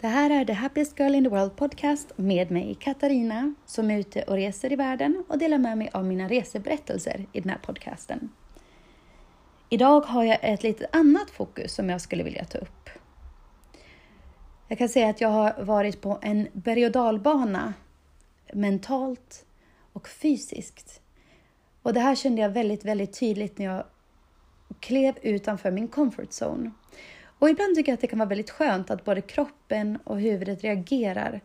Det här är The Happiest Girl in the World Podcast med mig Katarina som är ute och reser i världen och delar med mig av mina reseberättelser i den här podcasten. Idag har jag ett lite annat fokus som jag skulle vilja ta upp. Jag kan säga att jag har varit på en berg och dalbana mentalt och fysiskt. Och det här kände jag väldigt, väldigt tydligt när jag klev utanför min comfort zone. Och ibland tycker jag att det kan vara väldigt skönt att både kroppen och huvudet reagerar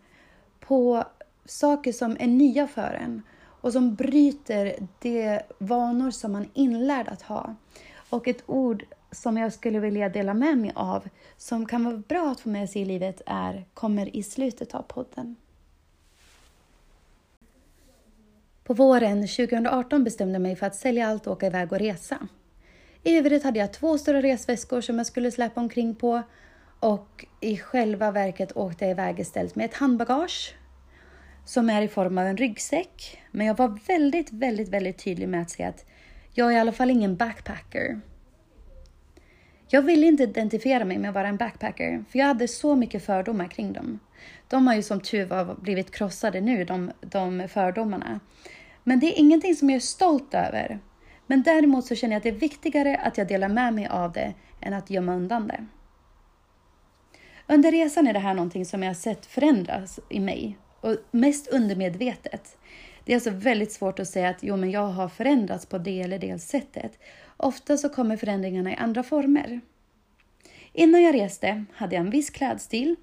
på saker som är nya för en och som bryter de vanor som man är inlärd att ha. Och ett ord som jag skulle vilja dela med mig av som kan vara bra att få med sig i livet är kommer i slutet av podden. På våren 2018 bestämde jag mig för att sälja allt och åka iväg och resa. I övrigt hade jag två stora resväskor som jag skulle släppa omkring på och i själva verket åkte jag iväg istället med ett handbagage som är i form av en ryggsäck. Men jag var väldigt, väldigt, väldigt tydlig med att säga att jag är i alla fall ingen backpacker. Jag ville inte identifiera mig med att vara en backpacker, för jag hade så mycket fördomar kring dem. De har ju som tur var blivit krossade nu, de, de fördomarna. Men det är ingenting som jag är stolt över. Men däremot så känner jag att det är viktigare att jag delar med mig av det än att gömma undan det. Under resan är det här någonting som jag har sett förändras i mig och mest undermedvetet. Det är alltså väldigt svårt att säga att jo, men jag har förändrats på det eller det sättet. Ofta så kommer förändringarna i andra former. Innan jag reste hade jag en viss klädstil,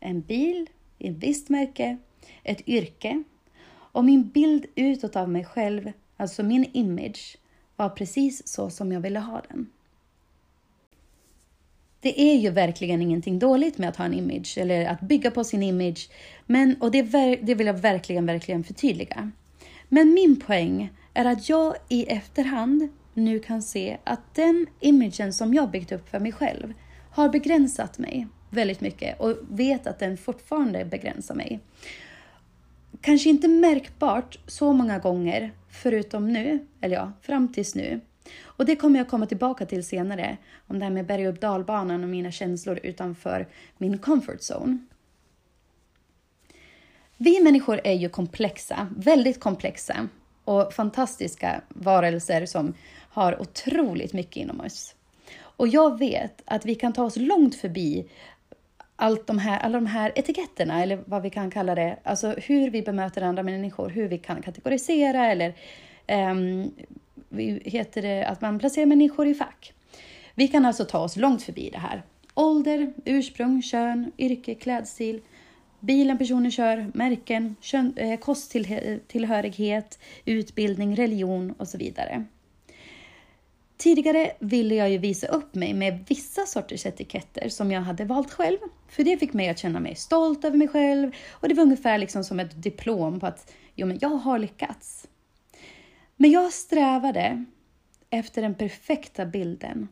en bil, ett visst märke, ett yrke och min bild utåt av mig själv, alltså min image, var precis så som jag ville ha den. Det är ju verkligen ingenting dåligt med att ha en image eller att bygga på sin image. Men, och det, det vill jag verkligen, verkligen förtydliga. Men min poäng är att jag i efterhand nu kan se att den imagen som jag byggt upp för mig själv har begränsat mig väldigt mycket och vet att den fortfarande begränsar mig. Kanske inte märkbart så många gånger, förutom nu, eller ja, fram tills nu. Och det kommer jag komma tillbaka till senare, om det här med berg och dalbanan och mina känslor utanför min comfort zone. Vi människor är ju komplexa, väldigt komplexa och fantastiska varelser som har otroligt mycket inom oss. Och jag vet att vi kan ta oss långt förbi allt de här, alla de här etiketterna, eller vad vi kan kalla det, alltså hur vi bemöter andra människor, hur vi kan kategorisera eller um, heter det att man placerar människor i fack. Vi kan alltså ta oss långt förbi det här. Ålder, ursprung, kön, yrke, klädstil, bilen personen kör, märken, kön, eh, kosttillhörighet, utbildning, religion och så vidare. Tidigare ville jag ju visa upp mig med vissa sorters etiketter som jag hade valt själv. För det fick mig att känna mig stolt över mig själv och det var ungefär liksom som ett diplom på att jo, men jag har lyckats. Men jag strävade efter den perfekta bilden.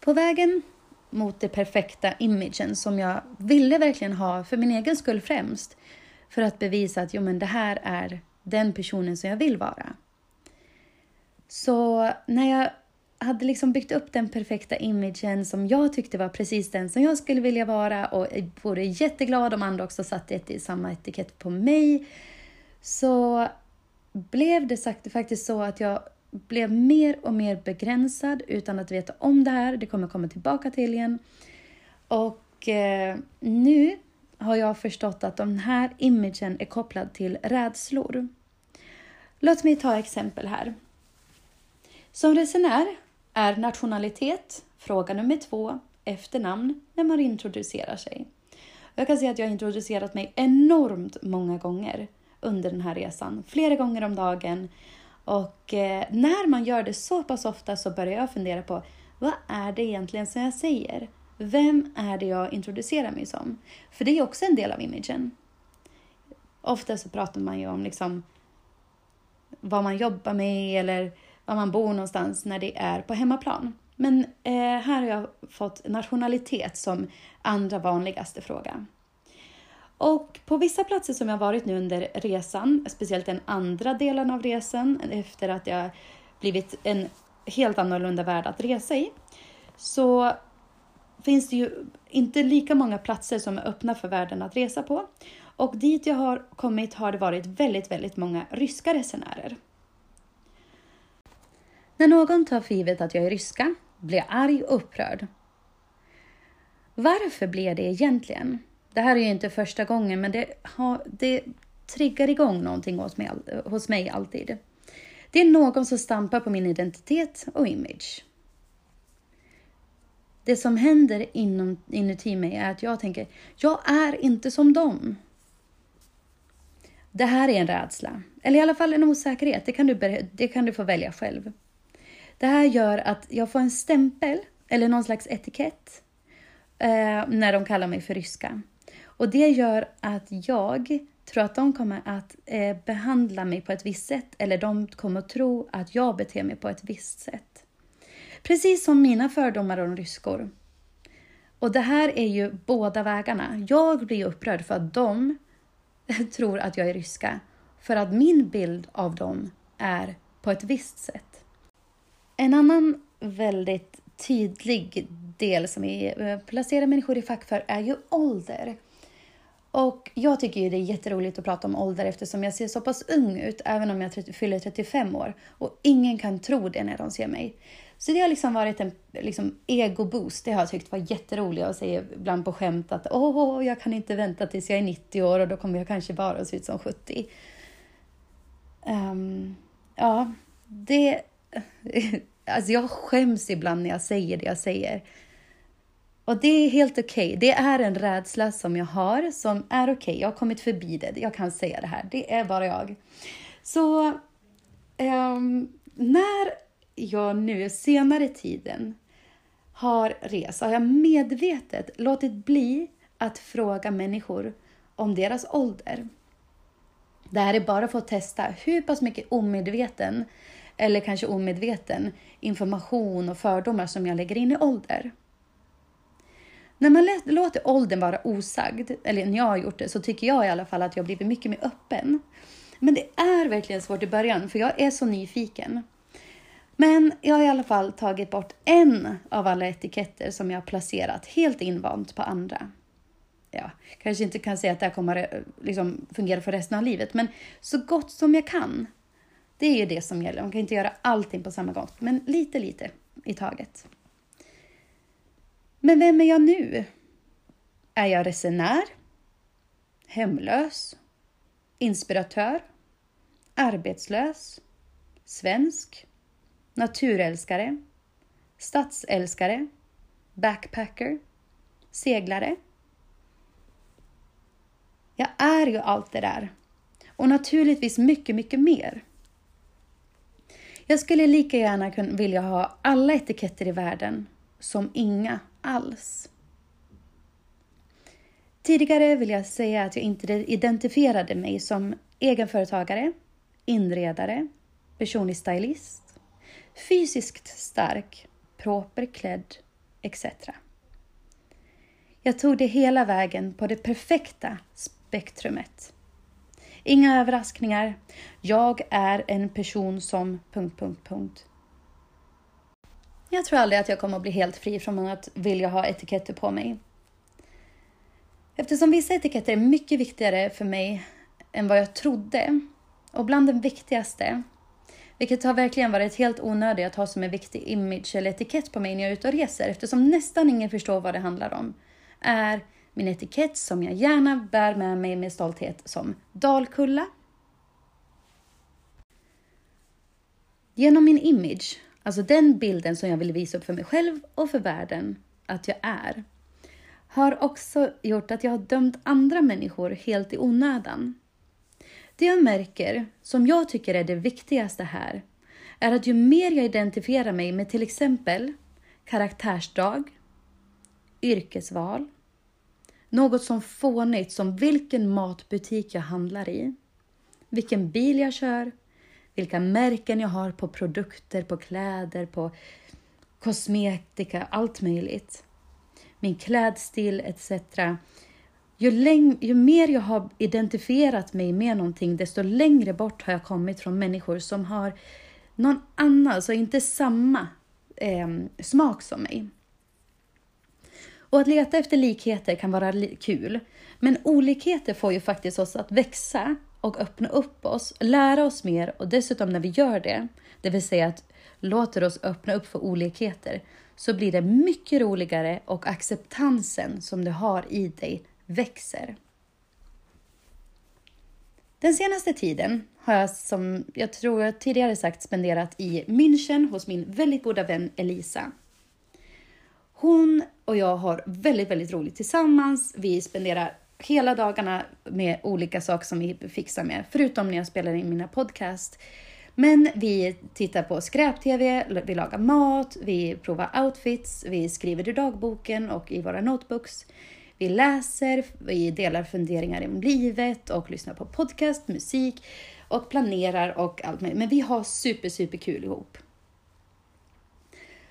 På vägen mot den perfekta imagen som jag ville verkligen ha för min egen skull främst. För att bevisa att jo, men det här är den personen som jag vill vara. Så när jag hade liksom byggt upp den perfekta imagen som jag tyckte var precis den som jag skulle vilja vara och vore jätteglad om andra också satte samma etikett på mig. Så blev det sagt, faktiskt så att jag blev mer och mer begränsad utan att veta om det här. Det kommer komma tillbaka till igen. Och eh, nu har jag förstått att den här imagen är kopplad till rädslor. Låt mig ta exempel här. Som resenär är nationalitet fråga nummer två efternamn när man introducerar sig. Jag kan säga att jag har introducerat mig enormt många gånger under den här resan, flera gånger om dagen. Och eh, när man gör det så pass ofta så börjar jag fundera på vad är det egentligen som jag säger? Vem är det jag introducerar mig som? För det är också en del av imagen. Ofta så pratar man ju om liksom vad man jobbar med eller var man bor någonstans när det är på hemmaplan. Men eh, här har jag fått nationalitet som andra vanligaste fråga. Och på vissa platser som jag varit nu under resan, speciellt den andra delen av resan efter att jag blivit en helt annorlunda värld att resa i, så finns det ju inte lika många platser som är öppna för världen att resa på. Och dit jag har kommit har det varit väldigt, väldigt många ryska resenärer. När någon tar för givet att jag är ryska blir jag arg och upprörd. Varför blir jag det egentligen? Det här är ju inte första gången, men det, har, det triggar igång någonting hos mig, hos mig alltid. Det är någon som stampar på min identitet och image. Det som händer inom, inuti mig är att jag tänker, jag är inte som dem. Det här är en rädsla, eller i alla fall en osäkerhet. Det kan du, det kan du få välja själv. Det här gör att jag får en stämpel, eller någon slags etikett, eh, när de kallar mig för ryska. Och det gör att jag tror att de kommer att eh, behandla mig på ett visst sätt, eller de kommer att tro att jag beter mig på ett visst sätt. Precis som mina fördomar om ryskor. Och det här är ju båda vägarna. Jag blir upprörd för att de tror att jag är ryska, för att min bild av dem är på ett visst sätt. En annan väldigt tydlig del som vi eh, placerar människor i fack för är ju ålder. Och jag tycker ju det är jätteroligt att prata om ålder eftersom jag ser så pass ung ut, även om jag fyller 35 år. Och ingen kan tro det när de ser mig. Så det har liksom varit en liksom, ego-boost. Det har jag tyckt var jätteroligt att säga ibland på skämt att åh, jag kan inte vänta tills jag är 90 år och då kommer jag kanske bara se ut som 70. Um, ehm, ja, det... Alltså jag skäms ibland när jag säger det jag säger. Och det är helt okej. Okay. Det är en rädsla som jag har som är okej. Okay. Jag har kommit förbi det. Jag kan säga det här. Det är bara jag. Så um, när jag nu senare tiden har rest har jag medvetet låtit bli att fråga människor om deras ålder. Det här är bara för att testa hur pass mycket omedveten eller kanske omedveten information och fördomar som jag lägger in i ålder. När man låter åldern vara osagd, eller när jag har gjort det, så tycker jag i alla fall att jag blivit mycket mer öppen. Men det är verkligen svårt i början, för jag är så nyfiken. Men jag har i alla fall tagit bort en av alla etiketter som jag placerat helt invant på andra. Ja, kanske inte kan säga att det här kommer eh, liksom fungera för resten av livet, men så gott som jag kan. Det är ju det som gäller. Man kan inte göra allting på samma gång, men lite, lite i taget. Men vem är jag nu? Är jag resenär? Hemlös? Inspiratör? Arbetslös? Svensk? Naturälskare? Stadsälskare? Backpacker? Seglare? Jag är ju allt det där. Och naturligtvis mycket, mycket mer. Jag skulle lika gärna vilja ha alla etiketter i världen som inga alls. Tidigare vill jag säga att jag inte identifierade mig som egenföretagare, inredare, personlig stylist, fysiskt stark, proper klädd etc. Jag tog det hela vägen på det perfekta spektrumet. Inga överraskningar. Jag är en person som... Punkt, punkt, punkt. Jag tror aldrig att jag kommer att bli helt fri från att vilja ha etiketter på mig. Eftersom vissa etiketter är mycket viktigare för mig än vad jag trodde och bland den viktigaste, vilket har verkligen varit helt onödigt att ha som en viktig image eller etikett på mig när jag är ute och reser eftersom nästan ingen förstår vad det handlar om, är min etikett som jag gärna bär med mig med stolthet som Dalkulla. Genom min image Alltså den bilden som jag vill visa upp för mig själv och för världen att jag är, har också gjort att jag har dömt andra människor helt i onödan. Det jag märker, som jag tycker är det viktigaste här, är att ju mer jag identifierar mig med till exempel karaktärsdrag, yrkesval, något som fånigt som vilken matbutik jag handlar i, vilken bil jag kör, vilka märken jag har på produkter, på kläder, på kosmetika, allt möjligt. Min klädstil etc. Ju, läng- ju mer jag har identifierat mig med någonting, desto längre bort har jag kommit från människor som har någon annan, alltså inte samma eh, smak som mig. Och att leta efter likheter kan vara kul, men olikheter får ju faktiskt oss att växa och öppna upp oss, lära oss mer och dessutom när vi gör det, det vill säga att låter oss öppna upp för olikheter, så blir det mycket roligare och acceptansen som du har i dig växer. Den senaste tiden har jag, som jag tror jag tidigare sagt, spenderat i München hos min väldigt goda vän Elisa. Hon och jag har väldigt, väldigt roligt tillsammans. Vi spenderar hela dagarna med olika saker som vi fixar med, förutom när jag spelar in mina podcast. Men vi tittar på skräp-tv, vi lagar mat, vi provar outfits, vi skriver i dagboken och i våra notebooks. Vi läser, vi delar funderingar om livet och lyssnar på podcast, musik och planerar och allt möjligt. Men vi har super, super kul ihop.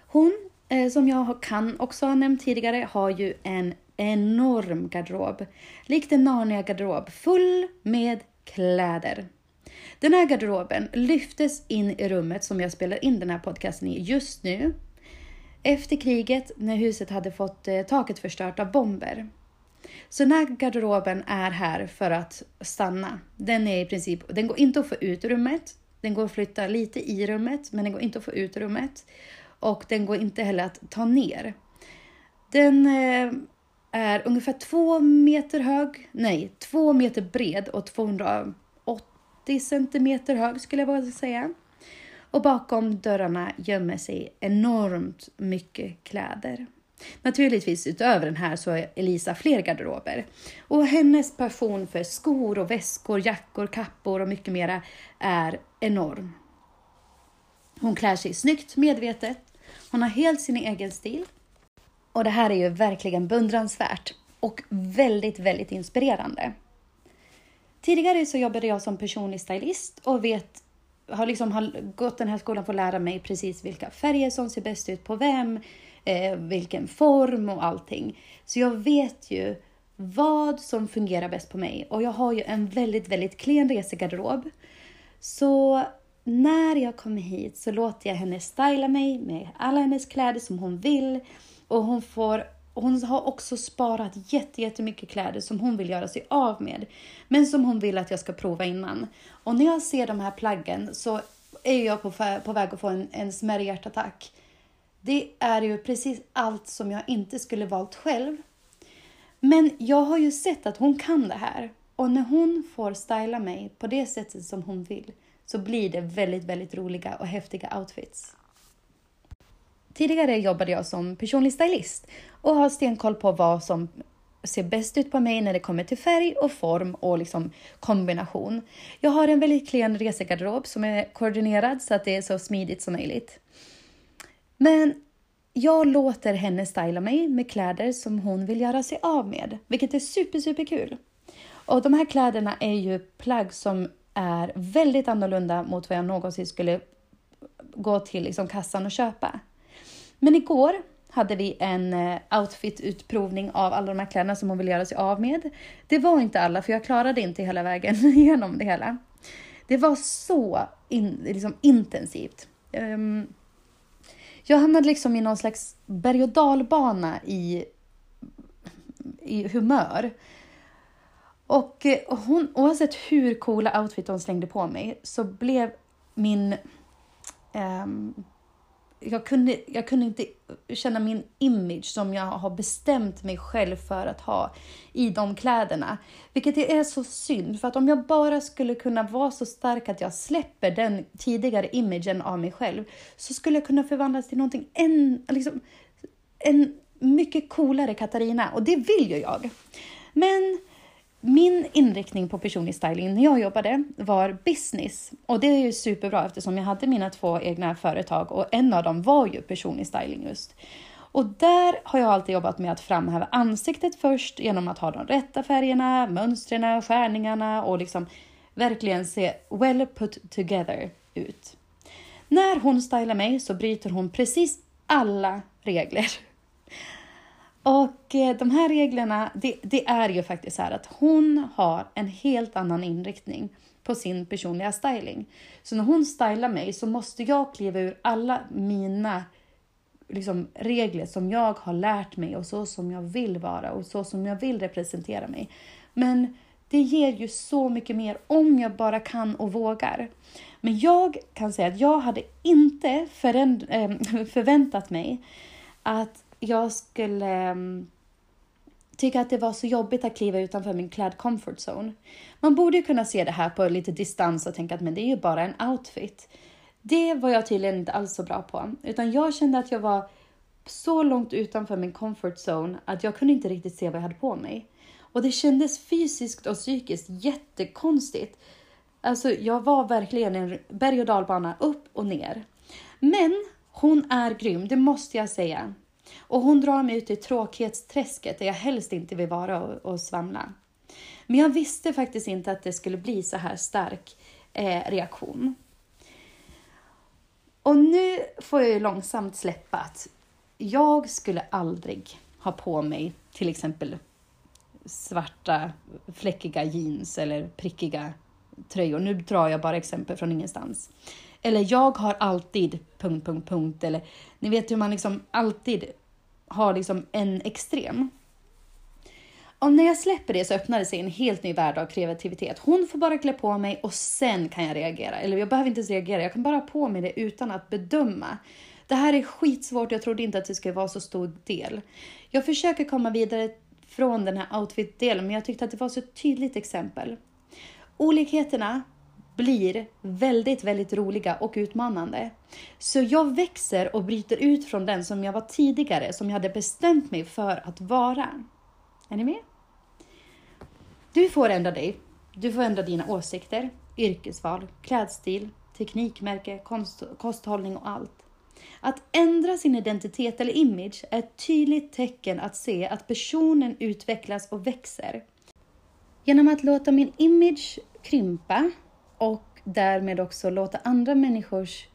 Hon, Eh, som jag kan också ha nämnt tidigare, har ju en enorm garderob. Likt en Narnia-garderob, full med kläder. Den här garderoben lyftes in i rummet som jag spelar in den här podcasten i just nu. Efter kriget, när huset hade fått eh, taket förstört av bomber. Så den här garderoben är här för att stanna. Den är i princip, den går inte att få ut ur rummet. Den går att flytta lite i rummet, men den går inte att få ut ur rummet. Och den går inte heller att ta ner. Den eh, är ungefär två meter hög, nej, två meter bred och 280 centimeter hög skulle jag våga säga. Och bakom dörrarna gömmer sig enormt mycket kläder. Naturligtvis utöver den här så har Elisa fler garderober. Och hennes passion för skor och väskor, jackor, kappor och mycket mera är enorm. Hon klär sig snyggt, medvetet. Hon har helt sin egen stil. Och det här är ju verkligen beundransvärt och väldigt, väldigt inspirerande. Tidigare så jobbade jag som personlig stylist och vet, har liksom har gått den här skolan för att lära mig precis vilka färger som ser bäst ut på vem, eh, vilken form och allting. Så jag vet ju vad som fungerar bäst på mig och jag har ju en väldigt, väldigt klen resegarderob. Så när jag kommer hit så låter jag henne styla mig med alla hennes kläder som hon vill och hon får hon har också sparat jättemycket kläder som hon vill göra sig av med, men som hon vill att jag ska prova innan. Och när jag ser de här plaggen så är jag på, på väg att få en, en smärre hjärtattack. Det är ju precis allt som jag inte skulle valt själv. Men jag har ju sett att hon kan det här och när hon får styla mig på det sättet som hon vill så blir det väldigt, väldigt roliga och häftiga outfits. Tidigare jobbade jag som personlig stylist och har stenkoll på vad som ser bäst ut på mig när det kommer till färg och form och liksom kombination. Jag har en väldigt klen resegarderob som är koordinerad så att det är så smidigt som möjligt. Men jag låter henne styla mig med kläder som hon vill göra sig av med, vilket är super, super kul. Och de här kläderna är ju plagg som är väldigt annorlunda mot vad jag någonsin skulle gå till liksom kassan och köpa. Men igår hade vi en eh, outfit-utprovning av alla de här kläderna som hon ville göra sig av med. Det var inte alla, för jag klarade inte hela vägen igenom det hela. Det var så in, liksom intensivt. Um, jag hamnade liksom i någon slags berg och dalbana i, i humör. Eh, och, hon, oavsett hur coola outfit hon slängde på mig så blev min um, jag kunde, jag kunde inte känna min image som jag har bestämt mig själv för att ha i de kläderna. Vilket är så synd, för att om jag bara skulle kunna vara så stark att jag släpper den tidigare imagen av mig själv, så skulle jag kunna förvandlas till någonting än, liksom, en mycket coolare Katarina, och det vill ju jag. Men min inriktning på personlig styling när jag jobbade var business och det är ju superbra eftersom jag hade mina två egna företag och en av dem var ju personlig styling just. Och där har jag alltid jobbat med att framhäva ansiktet först genom att ha de rätta färgerna, mönstren, skärningarna och liksom verkligen se well put together ut. När hon stylar mig så bryter hon precis alla regler. Och eh, de här reglerna, det, det, är ju faktiskt så här att hon har en helt annan inriktning på sin personliga styling. Så när hon stylar mig så måste jag kliva ur alla mina liksom, regler som jag har lärt mig och så som jag vill vara och så som jag vill representera mig. Men det ger ju så mycket mer om jag bara kan och vågar. Men jag kan säga att jag hade inte eh, förväntat mig att jag skulle mm, tycka att det var så jobbigt att kliva utanför min kläd comfort zone. Man borde kunna se det här på lite distans och tänka att men det är ju bara en outfit. Det var jag tydligen inte alls så bra på, utan jag kände att jag var så långt utanför min comfort zone att jag kunde inte riktigt se vad jag hade på mig. Och det kändes fysiskt och psykiskt jättekonstigt. Alltså, jag var verkligen en berg och dalbana upp och ner. Men hon är grym, det måste jag säga. Och hon drar mig ut i tråkighetsträsket där jag helst inte vill vara och, och svamla. Men jag visste faktiskt inte att det skulle bli så här stark eh, reaktion. Och nu får jag ju långsamt släppa att jag skulle aldrig ha på mig till exempel svarta fläckiga jeans eller prickiga tröjor. Nu drar jag bara exempel från ingenstans. Eller jag har alltid... punkt, punkt, punkt. Eller ni vet hur man liksom alltid har liksom en extrem. Och när jag släpper det så öppnar det sig en helt ny värld av kreativitet. Hon får bara klä på mig och sen kan jag reagera. Eller jag behöver inte ens reagera, jag kan bara ha på mig det utan att bedöma. Det här är skitsvårt, jag trodde inte att det skulle vara så stor del. Jag försöker komma vidare från den här outfit-delen, men jag tyckte att det var så tydligt exempel. Olikheterna blir väldigt, väldigt roliga och utmanande. Så jag växer och bryter ut från den som jag var tidigare, som jag hade bestämt mig för att vara. Är ni med? Du får ändra dig. Du får ändra dina åsikter, yrkesval, klädstil, teknikmärke, konst, kosthållning och allt. Att ändra sin identitet eller image är ett tydligt tecken att se att personen utvecklas och växer. Genom att låta min image krympa och därmed också låta andra människors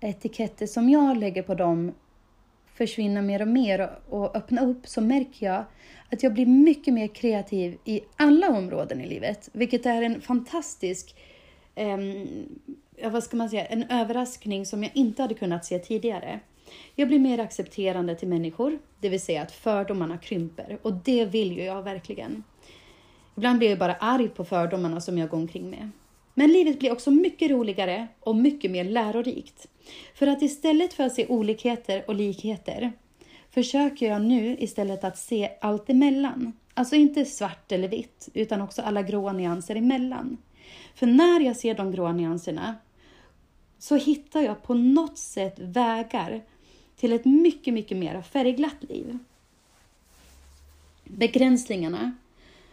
etiketter som jag lägger på dem försvinna mer och mer och öppna upp så märker jag att jag blir mycket mer kreativ i alla områden i livet, vilket är en fantastisk eh, vad ska man säga, en överraskning som jag inte hade kunnat se tidigare. Jag blir mer accepterande till människor, det vill säga att fördomarna krymper och det vill ju jag verkligen. Ibland blir jag bara arg på fördomarna som jag går omkring med. Men livet blir också mycket roligare och mycket mer lärorikt. För att istället för att se olikheter och likheter försöker jag nu istället att se allt emellan. Alltså inte svart eller vitt, utan också alla gråa nyanser emellan. För när jag ser de gråa nyanserna så hittar jag på något sätt vägar till ett mycket, mycket mer färgglatt liv. Begränsningarna,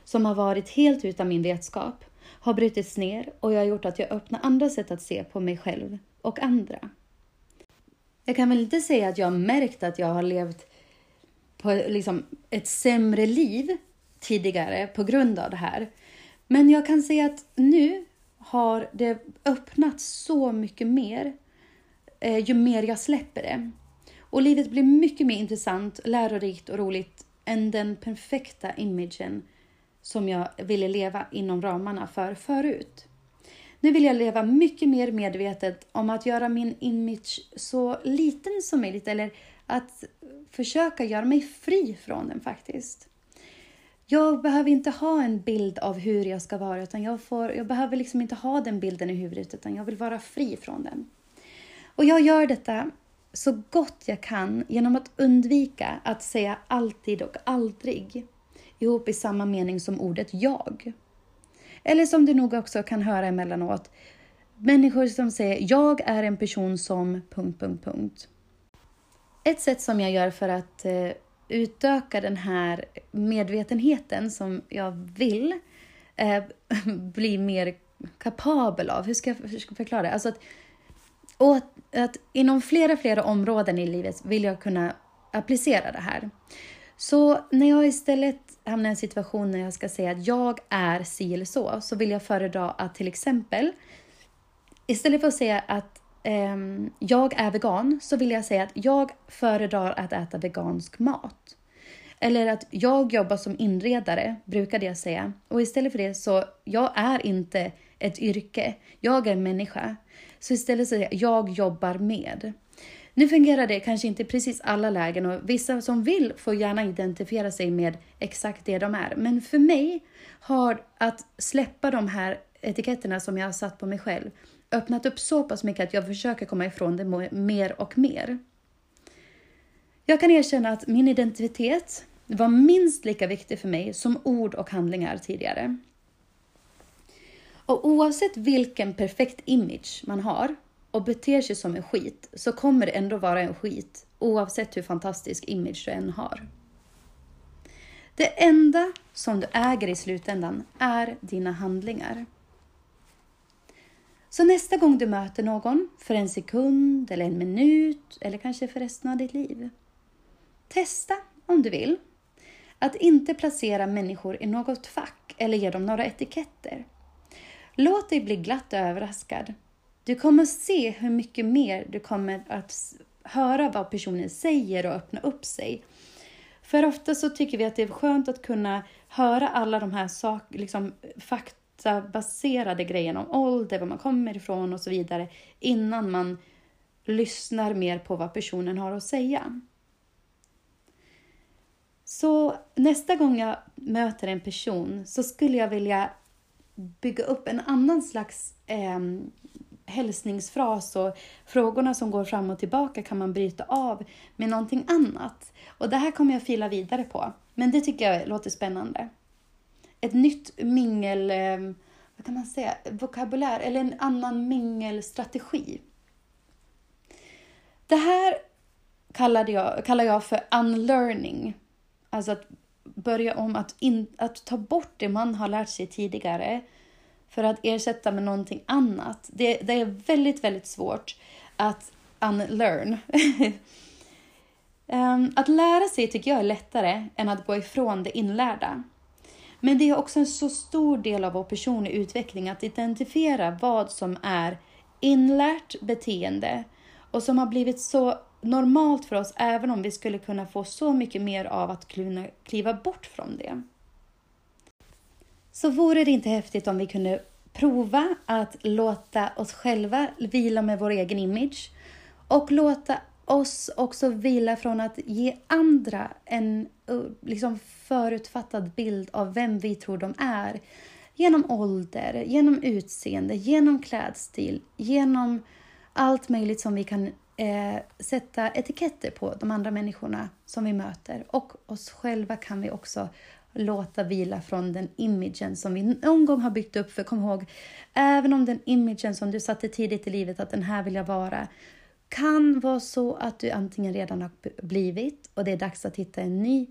som har varit helt utan min vetskap, har brutits ner och jag har gjort att jag öppnar andra sätt att se på mig själv och andra. Jag kan väl inte säga att jag har märkt att jag har levt på liksom ett sämre liv tidigare på grund av det här. Men jag kan säga att nu har det öppnat så mycket mer eh, ju mer jag släpper det. Och livet blir mycket mer intressant, lärorikt och roligt än den perfekta imagen som jag ville leva inom ramarna för förut. Nu vill jag leva mycket mer medvetet om att göra min image så liten som möjligt eller att försöka göra mig fri från den faktiskt. Jag behöver inte ha en bild av hur jag ska vara utan jag, får, jag behöver liksom inte ha den bilden i huvudet utan jag vill vara fri från den. Och jag gör detta så gott jag kan genom att undvika att säga alltid och aldrig ihop i samma mening som ordet jag. Eller som du nog också kan höra emellanåt, människor som säger jag är en person som... Ett sätt som jag gör för att eh, utöka den här medvetenheten som jag vill eh, bli mer kapabel av, hur ska jag, hur ska jag förklara det? Alltså att, och att, att inom flera, flera områden i livet vill jag kunna applicera det här. Så när jag istället hamnar i en situation när jag ska säga att jag är si eller så, så vill jag föredra att till exempel istället för att säga att eh, jag är vegan så vill jag säga att jag föredrar att äta vegansk mat. Eller att jag jobbar som inredare, brukade jag säga. Och istället för det så, jag är inte ett yrke, jag är en människa. Så istället säger jag, jag jobbar med. Nu fungerar det kanske inte i precis alla lägen och vissa som vill får gärna identifiera sig med exakt det de är. Men för mig har att släppa de här etiketterna som jag har satt på mig själv öppnat upp så pass mycket att jag försöker komma ifrån det mer och mer. Jag kan erkänna att min identitet var minst lika viktig för mig som ord och handlingar tidigare. Och oavsett vilken perfekt image man har och beter sig som en skit så kommer det ändå vara en skit oavsett hur fantastisk image du än har. Det enda som du äger i slutändan är dina handlingar. Så nästa gång du möter någon, för en sekund eller en minut eller kanske för resten av ditt liv. Testa, om du vill, att inte placera människor i något fack eller ge dem några etiketter. Låt dig bli glatt överraskad. Du kommer se hur mycket mer du kommer att höra vad personen säger och öppna upp sig. För ofta så tycker vi att det är skönt att kunna höra alla de här sak, liksom, faktabaserade grejerna om ålder, var man kommer ifrån och så vidare innan man lyssnar mer på vad personen har att säga. Så nästa gång jag möter en person så skulle jag vilja bygga upp en annan slags eh, hälsningsfras och frågorna som går fram och tillbaka kan man bryta av med någonting annat. Och det här kommer jag fila vidare på, men det tycker jag låter spännande. Ett nytt mingel, ehm, vad kan man säga, vokabulär eller en annan mingelstrategi. Det här kallade jag, kallar jag för unlearning. Alltså att börja om, att, in, att ta bort det man har lärt sig tidigare för att ersätta med någonting annat. Det, det är väldigt, väldigt svårt att unlearn. Ehm, att lära sig tycker jag är lättare än att gå ifrån det inlärda. Men det är också en så stor del av vår personliga utveckling att identifiera vad som är inlärt beteende och som har blivit så normalt för oss även om vi skulle kunna få så mycket mer av att kliva bort från det. Så vore det inte häftigt om vi kunde prova att låta oss själva vila med vår egen image och låta oss också vila från att ge andra en liksom förutfattad bild av vem vi tror de är. Genom ålder, genom utseende, genom klädstil, genom allt möjligt som vi kan eh, sätta etiketter på de andra människorna som vi möter. Och oss själva kan vi också låta vila från den imagen som vi någon gång har byggt upp. För kom ihåg, även om den imagen som du satte tidigt i livet, att den här vill jag vara, kan vara så att du antingen redan har blivit och det är dags att hitta en ny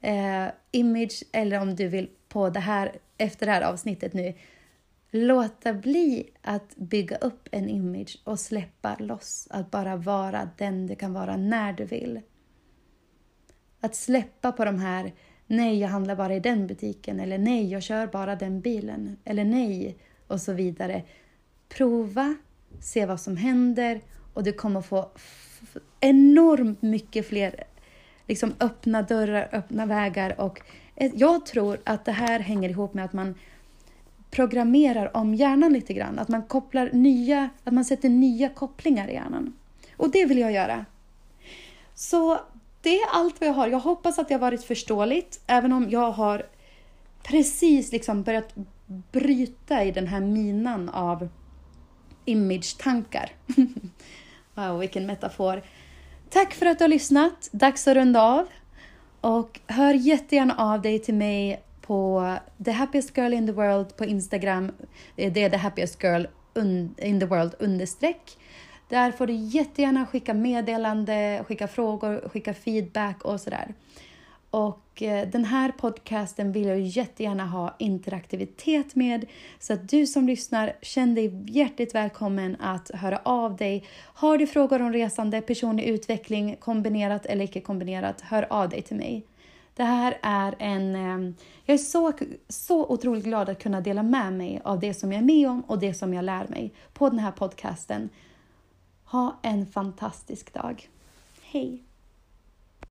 eh, image eller om du vill på det här, efter det här avsnittet nu, låta bli att bygga upp en image och släppa loss att bara vara den du kan vara när du vill. Att släppa på de här nej, jag handlar bara i den butiken eller nej, jag kör bara den bilen eller nej och så vidare. Prova, se vad som händer och du kommer få enormt mycket fler liksom öppna dörrar, öppna vägar och jag tror att det här hänger ihop med att man programmerar om hjärnan lite grann. Att man kopplar nya, att man sätter nya kopplingar i hjärnan. Och det vill jag göra. Så det är allt vad jag har. Jag hoppas att det har varit förståeligt, även om jag har precis liksom börjat bryta i den här minan av image-tankar. wow, vilken metafor. Tack för att du har lyssnat. Dags att runda av. Och hör jättegärna av dig till mig på The Happiest Girl in the World på Instagram. Det är The Happiest Girl in the World understreck. Där får du jättegärna skicka meddelande, skicka frågor, skicka feedback och sådär. Och eh, den här podcasten vill jag jättegärna ha interaktivitet med. Så att du som lyssnar, känner dig hjärtligt välkommen att höra av dig. Har du frågor om resande, personlig utveckling, kombinerat eller icke kombinerat, hör av dig till mig. Det här är en... Eh, jag är så, så otroligt glad att kunna dela med mig av det som jag är med om och det som jag lär mig på den här podcasten. Ha en fantastisk dag. Hej!